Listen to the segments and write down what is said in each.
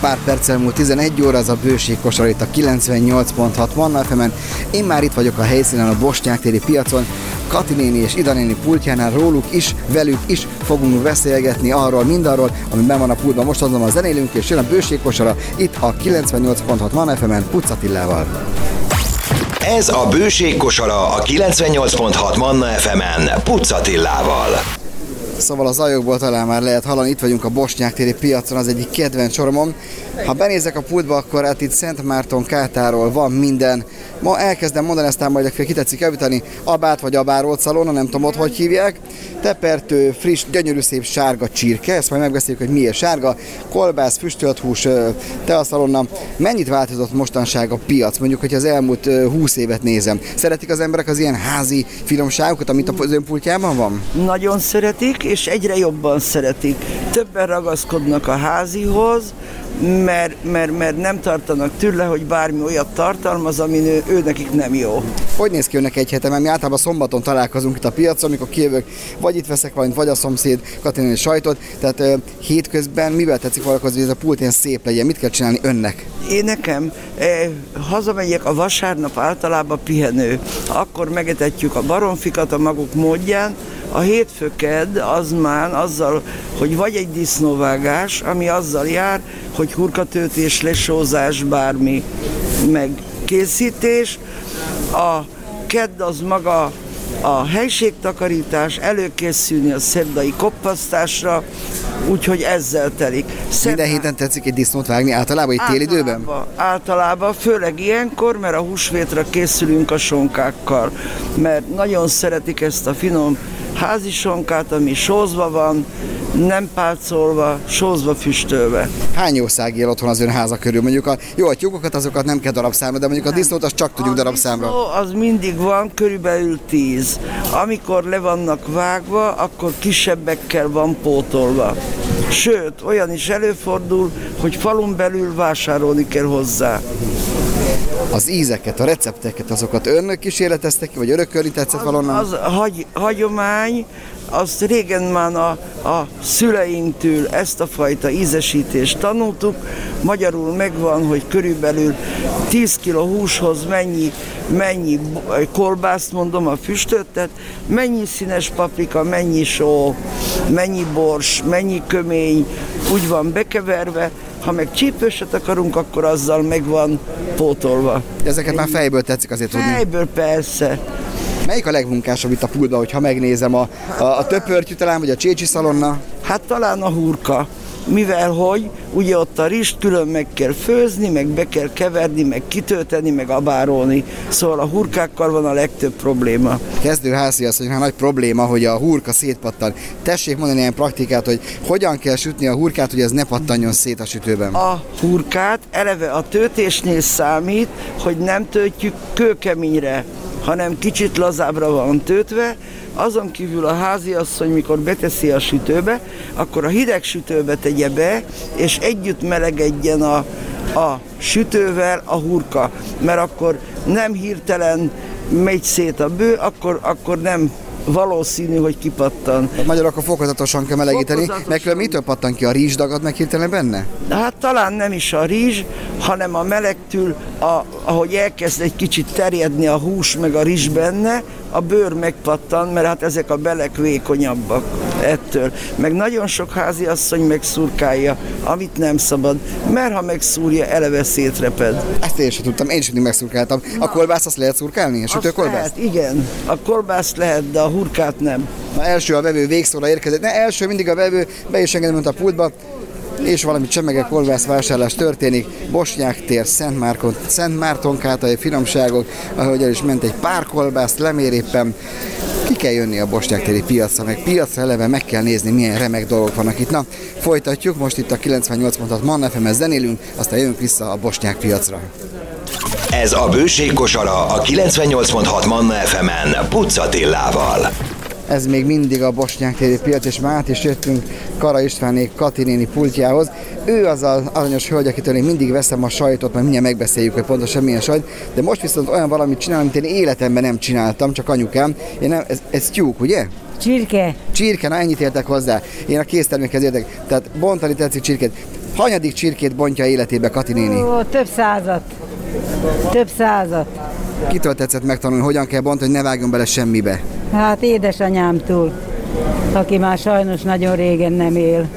Pár perccel múlt 11 óra, az a bőség kosar itt a 98.6 Manna fm Én már itt vagyok a helyszínen a Bosnyák téri piacon. Kati néni és Ida néni pultjánál róluk is, velük is fogunk beszélgetni arról, mindarról, ami ben van a pultban. Most azonban zenélünk, és jön a bőség kosara itt a 98.6 Manna FM-en Puccatillával. Ez a bőség kosara a 98.6 Manna FM-en Puccatillával. Szóval az ajokból talán már lehet hallani, itt vagyunk a Bosnyák téri piacon, az egyik kedvenc soromom. Ha benézek a pultba, akkor hát itt Szent Márton kátáról van minden. Ma elkezdem mondani, aztán majd fél kitetszik javítani, abát vagy abárolt szalonna, nem tudom ott hogy hívják. Tepertő, friss, gyönyörű szép sárga csirke, ezt majd megbeszéljük, hogy miért sárga. Kolbász, füstölt hús, teaszalonna. Mennyit változott mostanság a piac? Mondjuk, hogy az elmúlt 20 évet nézem. Szeretik az emberek az ilyen házi finomságokat, amit az ön pultjában van? Nagyon szeretik, és egyre jobban szeretik. Többen ragaszkodnak a házihoz, mert, mert, mert nem tartanak tőle, hogy bármi olyat tartalmaz, ami ő, ő nekik nem jó. Hogy néz ki önnek egy hete? Mert mi általában szombaton találkozunk itt a piacon, amikor kijövök, vagy itt veszek valamit, vagy a szomszéd Katinai sajtot. Tehát uh, hétközben mivel tetszik valakozni, hogy ez a pult ilyen szép legyen? Mit kell csinálni önnek? Én nekem eh, hazamegyek a vasárnap általában pihenő. Akkor megetetjük a baromfikat a maguk módján, a hétfőked az már azzal, hogy vagy egy disznóvágás, ami azzal jár, hogy hurkatöltés, lesózás, bármi, meg készítés. A kedd az maga a helységtakarítás, előkészülni a szerdai koppasztásra, úgyhogy ezzel telik. Szerdán... Minden héten tetszik egy disznót vágni, általában egy téli időben? Általában, főleg ilyenkor, mert a húsvétra készülünk a sonkákkal, mert nagyon szeretik ezt a finom házi sonkát, ami sózva van, nem pálcolva, sózva, füstölve. Hány jószág él otthon az ön háza körül? Mondjuk a jó a tyúkokat azokat nem kell darabszámra, de mondjuk a disznót azt csak tudjuk a darabszámra. A az mindig van, körülbelül tíz. Amikor le vannak vágva, akkor kisebbekkel van pótolva. Sőt, olyan is előfordul, hogy falun belül vásárolni kell hozzá az ízeket, a recepteket, azokat önök kísérleteztek ki, vagy örökölni tetszett valonnan? Az, az hagy, hagyomány, azt régen már a, a szüleinktől ezt a fajta ízesítést tanultuk. Magyarul megvan, hogy körülbelül 10 kg húshoz mennyi, mennyi kolbászt mondom, a füstöttet, mennyi színes paprika, mennyi só, mennyi bors, mennyi kömény, úgy van bekeverve, ha meg csípőset akarunk, akkor azzal meg van pótolva. Ezeket már fejből tetszik azért tudni? Fejből persze. Melyik a legmunkásabb itt a pultban, hogyha megnézem a, a, a töpörtyű talán, vagy a csécsi szalonna? Hát talán a hurka mivel hogy ugye ott a rist külön meg kell főzni, meg be kell keverni, meg kitölteni, meg abárolni. Szóval a hurkákkal van a legtöbb probléma. Kezdő házi az, hogy már nagy probléma, hogy a hurka szétpattan. Tessék mondani ilyen praktikát, hogy hogyan kell sütni a hurkát, hogy ez ne pattanjon szét a sütőben. A hurkát eleve a töltésnél számít, hogy nem töltjük kőkeményre, hanem kicsit lazábbra van töltve, azon kívül a háziasszony, mikor beteszi a sütőbe, akkor a hideg sütőbe tegye be, és együtt melegedjen a, a sütővel a hurka, mert akkor nem hirtelen megy szét a bő, akkor, akkor nem valószínű, hogy kipattan. Hát magyar akkor fokozatosan kell melegíteni. Fokozatosan. Meg mitől pattan ki? A rizs dagad meg hirtelen benne? Hát talán nem is a rizs, hanem a melegtől, a, ahogy elkezd egy kicsit terjedni a hús meg a rizs benne, a bőr megpattan, mert hát ezek a belek vékonyabbak ettől. Meg nagyon sok házi asszony megszurkálja, amit nem szabad, mert ha megszúrja, eleve szétreped. Ezt én sem tudtam, én sem megszurkáltam. Na, a kolbászt azt lehet szurkálni? A sütőkolbászt? Lehet, igen. A kolbászt lehet, de a hurkát nem. Na első a vevő végszóra érkezett. Ne, első mindig a vevő, be is engedem, a pultba és valami csemege kolbász vásárlás történik. Bosnyák tér, Szent, Márkon, Szent Márton kátai finomságok, ahogy el is ment egy pár kolbászt, lemér éppen. Kell jönni a Bosnyák téri piacra, meg piacra eleve meg kell nézni, milyen remek dolgok vannak itt. Na, folytatjuk, most itt a 98 mondat Manna fm zenélünk, aztán jövünk vissza a Bosnyák piacra. Ez a bőség kosara a 98.6 Manna FM-en Puccatillával. Ez még mindig a Bosnyák téri piac, és már át is jöttünk Kara Istvánék Katinéni pultjához. Ő az az aranyos hölgy, akitől én mindig veszem a sajtot, mert mindjárt megbeszéljük, hogy pontosan milyen sajt, de most viszont olyan valamit csinál, amit én életemben nem csináltam, csak anyukám. Én nem, ez, ez tyúk, ugye? Csirke. Csirke, na ennyit értek hozzá. Én a késztermékhez értek. Tehát bontani tetszik csirkét. Hanyadik csirkét bontja életébe Kati néni? Ó, több százat. Több százat. Kitől tetszett megtanulni, hogyan kell bontani, hogy ne vágjon bele semmibe? Hát édesanyámtól, aki már sajnos nagyon régen nem él.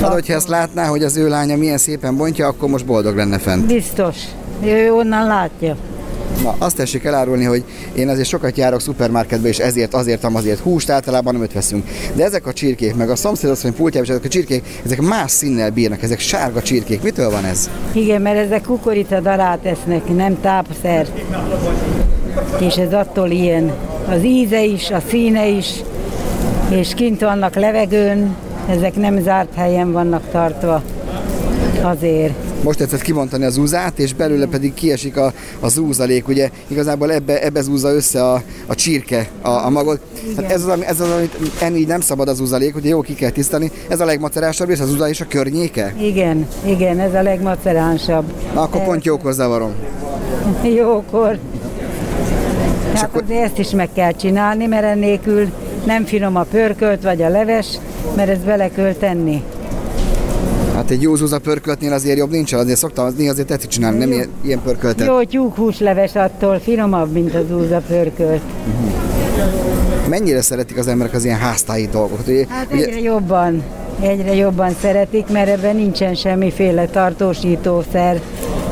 Hát, hogyha ezt látná, hogy az ő lánya milyen szépen bontja, akkor most boldog lenne fent. Biztos. Ő onnan látja. Na, azt tessék elárulni, hogy én azért sokat járok szupermarketbe, és ezért, azért, azért húst általában nem öt veszünk. De ezek a csirkék, meg a szomszédasszony pultjában, ezek a csirkék, ezek más színnel bírnak, ezek sárga csirkék. Mitől van ez? Igen, mert ezek kukorica darát esznek, nem tápszert. És ez attól ilyen. Az íze is, a színe is, és kint vannak levegőn, ezek nem zárt helyen vannak tartva. Azért. Most tetszett kibontani az úzát, és belőle pedig kiesik a, a zúzalék, ugye igazából ebbe, ebbe zúzza össze a, a csirke a, a magot. Hát ez az, ez az, amit enni nem szabad az úzalék, ugye jó ki kell tisztani. Ez a legmacerásabb rész, az úza és a környéke. Igen, igen, ez a legmaceránsabb. Na akkor pont jókor zavarom. Jókor. Hát akkor- azért ezt is meg kell csinálni, mert ennélkül nem finom a pörkölt vagy a leves, mert ezt bele kell tenni. Hát egy jó zúza pörköltnél azért jobb nincs, azért szoktam az néha azért tetszik csinálni, nem ilyen, ilyen pörköltet. Jó tyúkhúsleves attól finomabb, mint az úza pörkölt. Mennyire szeretik az emberek az ilyen háztáji dolgokat? Ugye, Hát ugye, egyre jobban, egyre jobban szeretik, mert ebben nincsen semmiféle tartósítószer,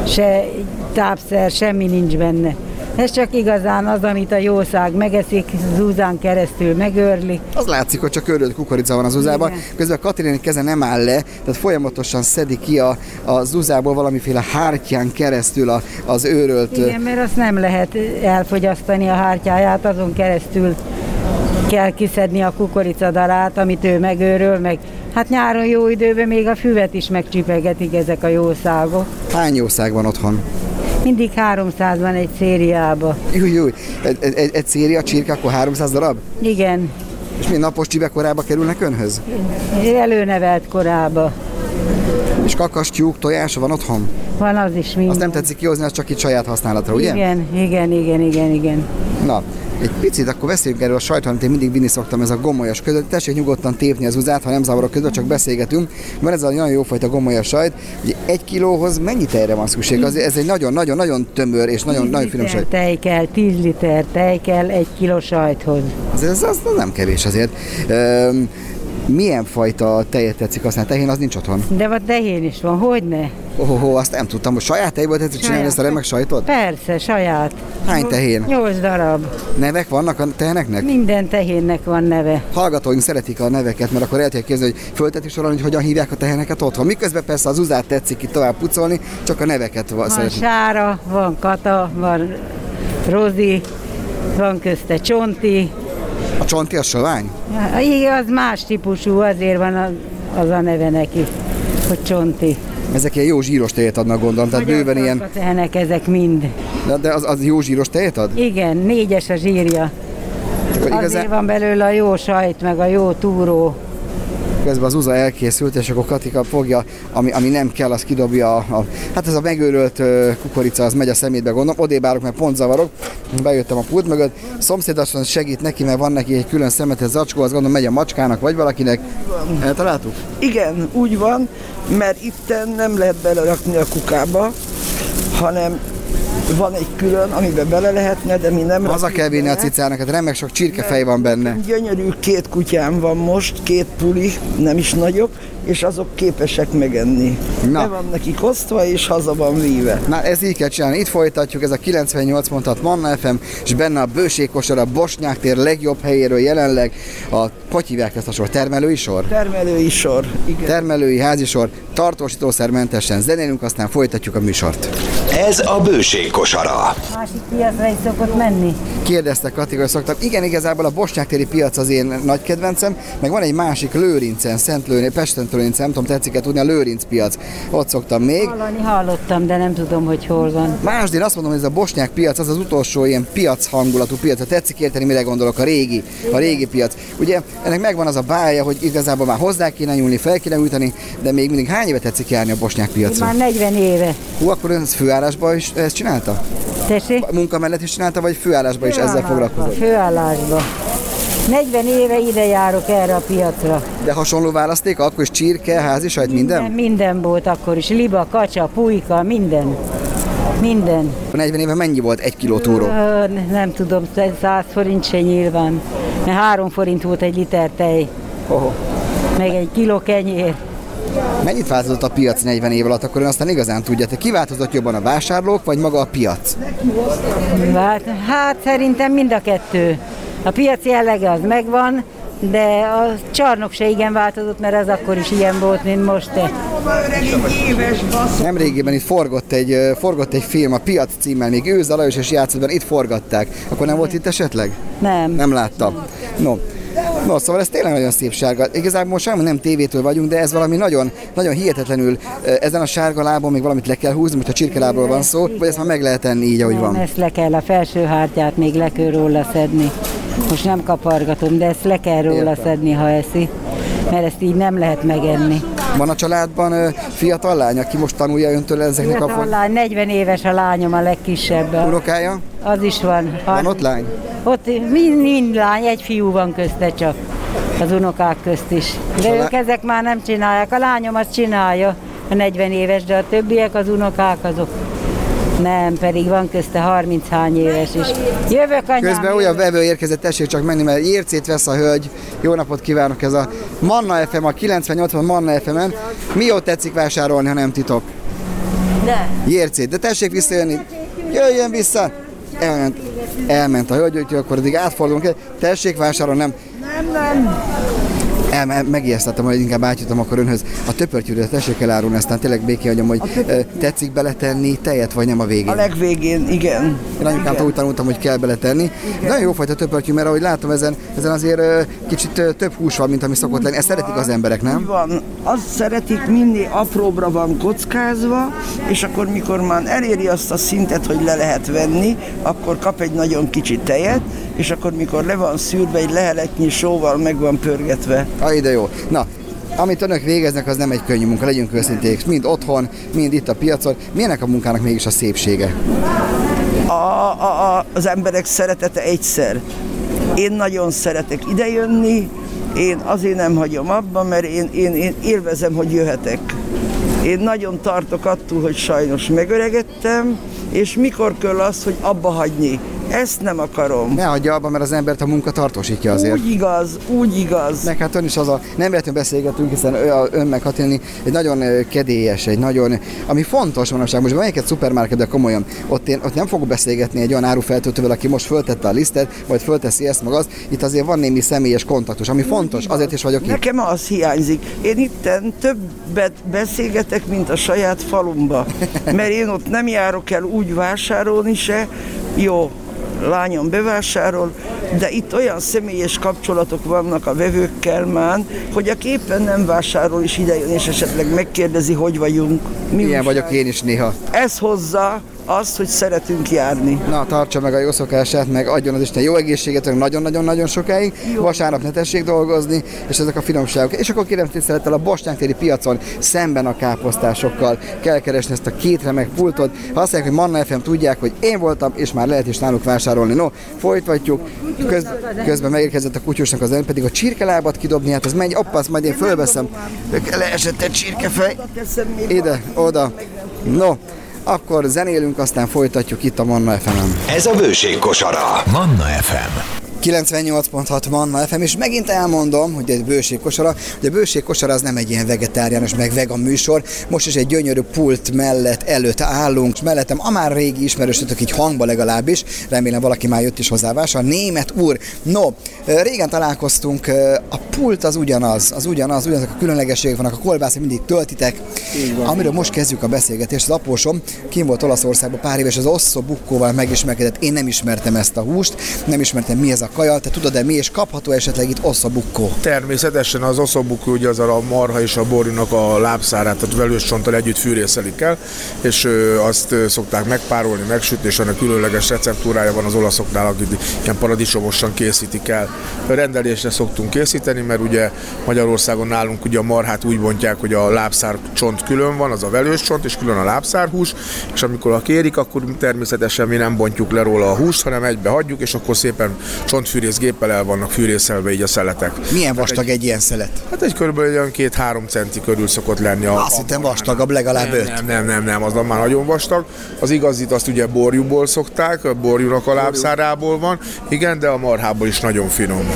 se tápszer, semmi nincs benne. Ez csak igazán az, amit a jószág megeszik, zúzán keresztül megőrli. az látszik, hogy csak örült kukorica van az zuzában. Igen. Közben a Katrinéni keze nem áll le, tehát folyamatosan szedi ki a, a zuzából valamiféle hártyán keresztül a, az őrölt. Igen, mert azt nem lehet elfogyasztani a hártyáját, azon keresztül kell kiszedni a kukoricadarát, amit ő megőröl, meg hát nyáron jó időben még a füvet is megcsipegetik ezek a jószágok. Hány jószág van otthon? Mindig 300 van egy szériába. Júj, júj. Egy, egy, egy, széria csirke, akkor 300 darab? Igen, És mi napos csibekorába kerülnek önhöz? előnevelt korába. És kakas, tyúk, tojása van otthon? Van az is minden. Azt nem tetszik kihozni, az csak itt saját használatra, ugye? Igen, igen, igen, igen, igen. Na, egy picit akkor beszéljünk erről a sajtról, amit én mindig vinni szoktam, ez a gomolyas között. Tessék nyugodtan tépni az uzát, ha nem zavarok között, csak beszélgetünk. Van ez a nagyon jófajta gomolyas sajt. Ugye egy kilóhoz mennyi tejre van szükség? Az, ez egy nagyon-nagyon-nagyon tömör és nagyon, nagyon finom sajt. tej kell, 10 liter tej kell egy kiló sajthoz. Ez, ez, az nem kevés azért. Üm, milyen fajta tejet tetszik használni? Tehén az nincs otthon. De vagy tehén is van, hogy ne? Oh, oh, azt nem tudtam, hogy saját tejből tetszik csinálni ezt a remek sajtot? Persze, saját. Hány tehén? Nyolc darab. Nevek vannak a teheneknek? Minden tehénnek van neve. Hallgatóink szeretik a neveket, mert akkor el tudják képzelni, hogy fölteti sorolni, hogy hogyan hívják a teheneket otthon. Miközben persze az uzát tetszik itt tovább pucolni, csak a neveket van Van szeretik. sára, van kata, van rozi, van közte csonti. A csonti a sovány? Igen, az más típusú, azért van az, az a neve neki, hogy csonti. Ezek ilyen jó zsíros tejet adnak gondolom, tehát Magyar bőven ilyen, tehenek ezek mind. de- de az, az jó zsíros tejet ad? Igen, négyes a zsírja. Azért igazán, van belőle a jó sajt, meg a jó túró. közben az uza elkészült, és akkor Katika fogja, ami, ami nem kell, az kidobja. A, a, hát ez a megőrölt kukorica, az megy a szemétbe, gondolom. Odébb állok, mert pont zavarok. Bejöttem a pult mögött. Szomszédason segít neki, mert van neki egy külön szemetes zacskó, az gondolom megy a macskának, vagy valakinek. Eltaláltuk? Igen, úgy van, mert itt nem lehet belerakni a kukába, hanem van egy külön, amiben bele lehetne, de mi nem Haza rakjuk kell vinni a cicának, hát remek sok csirkefej van benne. Gyönyörű két kutyám van most, két puli, nem is nagyok, és azok képesek megenni. Na. Be van nekik osztva, és haza van víve. Na ez így kell csinálni, itt folytatjuk, ez a 98 mondhat Manna FM, és benne a bőségkosar a Bosnyák tér legjobb helyéről jelenleg a, hogy hívják ezt a sor, termelői sor? Termelői sor. Igen. Termelői házisor, tartósítószermentesen zenélünk, aztán folytatjuk a műsort. Ez a bőség kosara. Másik piacra is szokott menni. Kérdeztek Katika, hogy szoktam. Igen, igazából a Bosnyák-téri piac az én nagy kedvencem, meg van egy másik Lőrincen, Szent Lőrinc, Pesten Lőrinc, nem tudom, tetszik-e tudni, a Lőrinc piac. Ott szoktam még. Hallani hallottam, de nem tudom, hogy hol van. Másd, én azt mondom, hogy ez a bosnyák piac az az utolsó ilyen piac hangulatú piac. Ha tetszik érteni, mire gondolok, a régi, a régi piac. Ugye ennek megvan az a bája, hogy igazából már hozzá kéne nyúlni, fel kéne újítani, de még mindig hány éve tetszik járni a bosnyák Én piacon? már 40 éve. Hú, akkor ön ezt főállásban is ezt csinálta? Tessék? Munka mellett is csinálta, vagy főállásban is ezzel foglalkozott? Főállásba. 40 éve ide járok erre a piacra. De hasonló választék, akkor is csirke, házi sajt, minden? Minden, minden volt akkor is. Liba, kacsa, pulyka, minden. Minden. 40 éve mennyi volt egy kiló túró? Nem tudom, 100 forint se nyilván. Mert 3 forint volt egy liter tej, Oho. meg egy kiló kenyér. Mennyit változott a piac 40 év alatt, akkor ön aztán igazán tudja, te kiváltozott jobban a vásárlók, vagy maga a piac? Hát, hát szerintem mind a kettő. A piaci jellege az megvan, de a csarnok se igen változott, mert az akkor is ilyen volt, mint most. Nemrégiben itt forgott egy, forgott egy film, a Piac címmel, még ő Zalajos és játszott benne, itt forgatták. Akkor nem volt itt esetleg? Nem. Nem láttam. No. No, szóval ez tényleg nagyon szép sárga. Igazából most semmi nem tévétől vagyunk, de ez valami nagyon, nagyon hihetetlenül ö, ezen a sárga lábon még valamit le kell húzni, mint a csirkelábról van szó, vagy ezt már meg lehet tenni így, ahogy Nem, van. ezt le kell, a felső hártyát még le kell róla szedni. Most nem kapargatom, de ezt le kell róla Értem. szedni, ha eszi. Mert ezt így nem lehet megenni. Van a családban fiatal lány, aki most tanulja öntől ezeknek a Fiatal for- lány, 40 éves a lányom, a legkisebb. A- unokája? Az is van. Van ott lány? Ott mind, mind lány, egy fiú van közte csak. Az unokák közt is. De A lá- ők ezek már nem csinálják. A lányom azt csinálja, a 40 éves, de a többiek, az unokák azok nem, pedig van közte 30 hány éves is. Jövök anyám. Közben olyan vevő érkezett, tessék csak menni, mert ércét vesz a hölgy. Jó napot kívánok, ez a Manna FM, a 98 Manna FM-en. Mi jót tetszik vásárolni, ha nem titok? De. Jércét, de tessék visszajönni. Jöjjön vissza! Elment, elment a hölgy, úgyhogy akkor addig átfordulunk. Tessék vásárolni, nem? Nem, nem. El, megijesztettem, hogy inkább átjutom akkor önhöz. A töpörtyűrűt tessék elárulni, aztán tényleg béké hagyom, hogy tetszik beletenni tejet, vagy nem a végén. A legvégén, igen. Én anyukámtól úgy tanultam, hogy kell beletenni. Nagyon jó fajta töpörtyű, mert ahogy látom, ezen, ezen azért kicsit több hús van, mint ami szokott lenni. Ezt szeretik az emberek, nem? van. Azt szeretik, minél apróbra van kockázva, és akkor mikor már eléri azt a szintet, hogy le lehet venni, akkor kap egy nagyon kicsi tejet, és akkor mikor le van szűrve, egy leheletnyi sóval meg van pörgetve. Ah, ide jó. Na, amit önök végeznek, az nem egy könnyű munka, legyünk őszinték. Mind otthon, mind itt a piacon. Milyenek a munkának mégis a szépsége? a, a, a, az emberek szeretete egyszer. Én nagyon szeretek idejönni, én azért nem hagyom abba, mert én, én, én élvezem, hogy jöhetek. Én nagyon tartok attól, hogy sajnos megöregedtem, és mikor kell az, hogy abba hagyni. Ezt nem akarom. Ne hagyja abba, mert az embert a munka tartósítja azért. Úgy igaz, úgy igaz. Meg hát ön is az a, nem véletlenül beszélgetünk, hiszen ő, a- ön meg Hatilni egy nagyon kedélyes, egy nagyon, ami fontos manapság, most melyik egy szupermarket, de komolyan, ott én ott nem fogok beszélgetni egy olyan árufeltöltővel, aki most föltette a lisztet, vagy fölteszi ezt meg az, itt azért van némi személyes kontaktus, ami fontos, azért is vagyok itt. Nekem az hiányzik. Én itten többet beszélgetek, mint a saját falumba. Mert én ott nem járok el úgy vásárolni se. Jó, lányom bevásárol, de itt olyan személyes kapcsolatok vannak a vevőkkel már, hogy aki éppen nem vásárol is idejön, és esetleg megkérdezi, hogy vagyunk. Mi Ilyen újság. vagyok én is néha. Ez hozza azt, hogy szeretünk járni. Na, tartsa meg a jó szokását, meg adjon az Isten jó egészséget nagyon-nagyon-nagyon sokáig. Vasárnap ne tessék dolgozni, és ezek a finomságok. És akkor kérem tisztelettel a Bosnyák téri piacon szemben a káposztásokkal kell keresni ezt a két remek pultot. Ha azt mondják, hogy Manna FM tudják, hogy én voltam, és már lehet is náluk vásárolni. No, folytatjuk. Köz, közben megérkezett a kutyusnak az ön pedig a csirkelábat kidobni, hát az megy, appa, azt majd én fölveszem. Leesett egy csirkefej. Ide, oda. No, akkor zenélünk, aztán folytatjuk itt a Manna FM-en. Ez a bőség kosara. Manna FM. 98.6 Manna FM, és megint elmondom, hogy egy bőségkosara, hogy a bőségkosara az nem egy ilyen vegetáriánus, meg vegan műsor. Most is egy gyönyörű pult mellett előtt állunk, és mellettem a már régi ismerősötök, így hangba legalábbis, remélem valaki már jött is hozzá vásár, német úr. No, régen találkoztunk, a pult az ugyanaz, az ugyanaz, ugyanazok a különlegességek vannak, a kolbász mindig töltitek. Amiről most kezdjük a beszélgetést, az apósom kim volt Olaszországban pár éves, az osszó bukkóval megismerkedett. Én nem ismertem ezt a húst, nem ismertem mi ez a kaja, te tudod-e mi, és kapható esetleg itt osszó bukkó? Természetesen az oszobuk ugye az a marha és a borjúnak a lábszárát, tehát velős csonttal együtt fűrészelik el, és azt szokták megpárolni, megsütni, és ennek különleges receptúrája van az olaszoknál, akik ilyen paradicsomosan készítik el. Rendelésre szoktunk készíteni, mert ugye Magyarországon nálunk ugye a marhát úgy bontják, hogy a lábszár csont külön van, az a velős csont, és külön a lábszárhús, és amikor a kérik, akkor természetesen mi nem bontjuk le róla a húst, hanem egybe hagyjuk, és akkor szépen csont csontfűrész géppel el vannak fűrészelve így a szeletek. Milyen vastag egy ilyen szelet? Hát egy körülbelül olyan két-három centi körül szokott lenni. A, Azt hittem vastagabb, legalább nem, öt. nem, nem, nem, nem, az már nagyon vastag. Az igazit azt ugye borjúból szokták, a borjúnak a lábszárából van, igen, de a marhából is nagyon finom.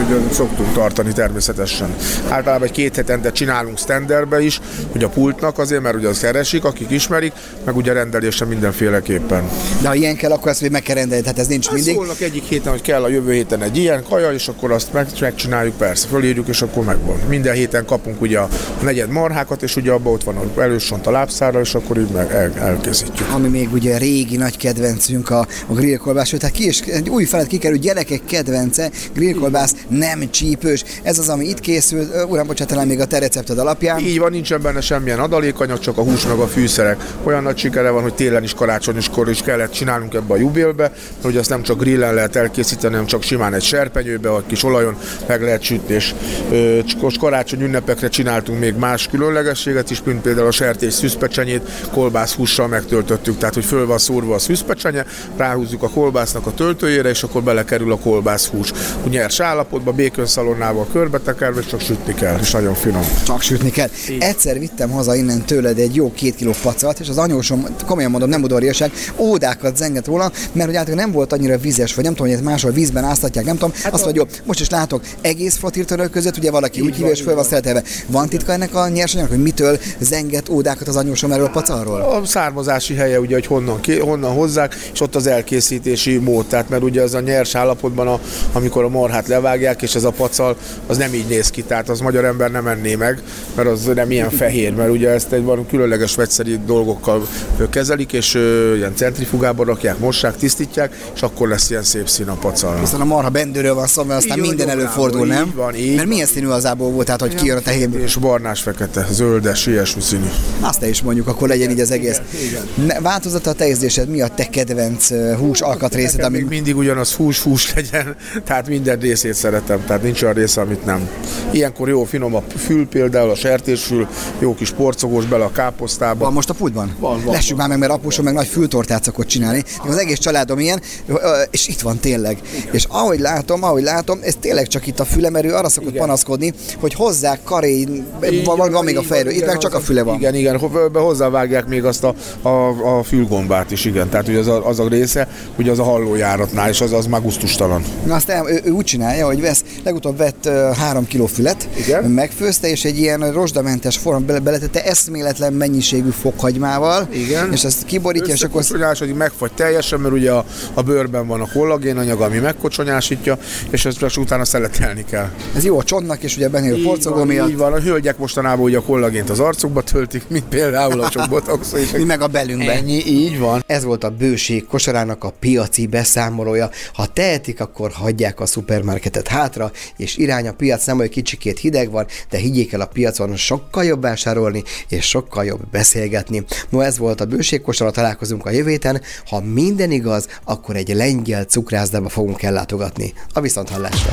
Úgyhogy szoktunk tartani természetesen. Általában egy két hetente csinálunk standardbe is, hogy a pultnak azért, mert ugye azt keresik, akik ismerik, meg ugye rendelésre mindenféleképpen. De ha ilyen kell, akkor ezt még meg kell rendelni, tehát ez nincs Hát mindig. Szólnak egyik héten, hogy kell a jövő héten egy ilyen kaja, és akkor azt meg, megcsináljuk, persze, fölírjuk, és akkor megvan. Minden héten kapunk ugye a negyed marhákat, és ugye abban ott van a elősont a lábszárral, és akkor így meg el, elkészítjük. Ami még ugye régi nagy kedvencünk a, a grillkolbász, sőt, hát ki is, egy új felett kikerül gyerekek kedvence, grillkolbász nem csípős. Ez az, ami itt készül, uram, bocsánat, talán még a te recepted alapján. Így van, nincsen benne semmilyen adalékanyag, csak a hús meg a fűszerek. Olyan nagy sikere van, hogy télen is karácsonyoskor is kellett csinálnunk ebbe a jubélbe, hogy azt nem csak grillen lehet elkészíteni, hanem csak simán egy serpenyőbe, vagy kis olajon meg lehet sütni. És ö, karácsony ünnepekre csináltunk még más különlegességet is, mint például a sertés szűzpecsenyét, kolbász hússal megtöltöttük, tehát hogy föl van szórva a szűzpecsenye, ráhúzzuk a kolbásznak a töltőjére, és akkor belekerül a kolbász hús. Úgy nyers állapotba, békönszalonnával körbetekerve, csak sütni kell, és nagyon finom. Csak sütni kell. Egyszer vittem haza innen tőled egy jó két kiló pacalt, és az anyósom, komolyan mondom, nem udvariasság, ódákat zengett róla, mert hogy általában nem volt annyira vizes, vagy nem tudom, hogy ezt máshol vízben áztatják, nem tudom. Hát Azt mondja, jó, most is látok, egész flotírtörök között, ugye valaki úgy hívja, és föl van szeretelve. Van titka ennek a nyersanyagnak, hogy mitől zengett ódákat az anyósom erről a pacalról? A származási helye ugye, hogy honnan, ki, honnan hozzák, és ott az elkészítési mód. Tehát mert ugye az a nyers állapotban, a, amikor a marhát levágják, és ez a pacal, az nem így néz ki. Tehát az magyar ember nem enné meg, mert az nem ilyen fehér, mert ugye ezt egy valami különleges vegyszeri dolgokkal kezelik, és ö, ilyen centrifugába rakják, mossák, tisztítják, és akkor lesz ilyen szép szín a pacalnak. Hiszen a marha bendőről van szó, mert aztán Így van, minden előfordul, nem? így van, így mert van. milyen színű az ából volt, tehát hogy kijön a tehéből? És barnás, fekete, zöldes, ilyesmi színű. Azt te is mondjuk, akkor legyen így az egész. Ne, változott a te ízlésed, mi a te kedvenc hús alkatrészed, ami még mindig ugyanaz hús, hús legyen, tehát minden részét szeretem, tehát nincs olyan része, amit nem. Ilyenkor jó finom a fül például, a sertésfül, jó kis porcogós bele a káposztába. van most a pultban? Van, van, Lessük már meg, mert apusom meg nagy fültortát szokott csinálni. Az egész családom ilyen, és itt van tényleg. És ahogy látom, ahogy látom, ez tényleg csak itt a füle, mert ő arra szokott Igen. panaszkodni, hogy hozzák karé, van, van, van még a fejről, itt igen, meg csak a füle van. Igen, igen, hozzávágják még azt a, a, a fülgombát is, igen. Tehát ugye az a, az a része, ugye az a hallójáratnál, és az, az már gusztustalan. Na azt el, ő, ő, úgy csinálja, hogy vesz, legutóbb vett három kiló fület, Igen. megfőzte, és egy ilyen rozsdamentes forma bele, beletette eszméletlen mennyiségű fokhagymával, Igen. és ezt kiborítja, és akkor Összekocsonyásodik, megfagy teljesen, mert ugye a, a bőrben van a kollagén anyag, ami megkocsonyásítja, és ezt csak utána szeletelni kell. ez jó a csontnak, és ugye Így porcogó miatt, így van, a hölgyek mostanában ugye a kollagént az arcukba töltik, mint például a csobotox. mi meg a belünkbe. Ennyi, így van. Ez volt a bőség kosarának a piaci beszámolója. Ha tehetik, akkor hagyják a szupermarketet hátra, és irány a piac, nem olyan kicsikét hideg van, de higgyék el a piacon sokkal jobb vásárolni, és sokkal jobb beszélgetni. No, ez volt a bőség kosara, találkozunk a jövő héten. Ha minden igaz, akkor egy lengyel cukrászdába fogunk ellátogatni. A viszonthallásra!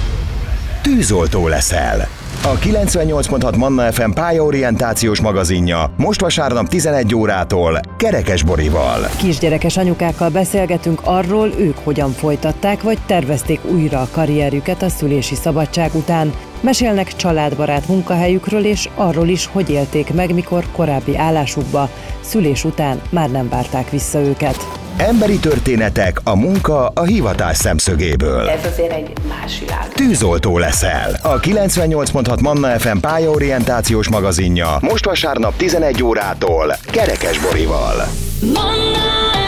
Tűzoltó leszel. A 98.6 Manna FM pályaorientációs magazinja most vasárnap 11 órától Kerekes Borival. Kisgyerekes anyukákkal beszélgetünk arról, ők hogyan folytatták vagy tervezték újra a karrierjüket a szülési szabadság után. Mesélnek családbarát munkahelyükről és arról is, hogy élték meg, mikor korábbi állásukba szülés után már nem várták vissza őket. Emberi történetek a munka a hivatás szemszögéből. Ez azért egy más világ. Tűzoltó leszel. A 98.6 Manna FM pályaorientációs magazinja most vasárnap 11 órától Kerekes Borival. Manna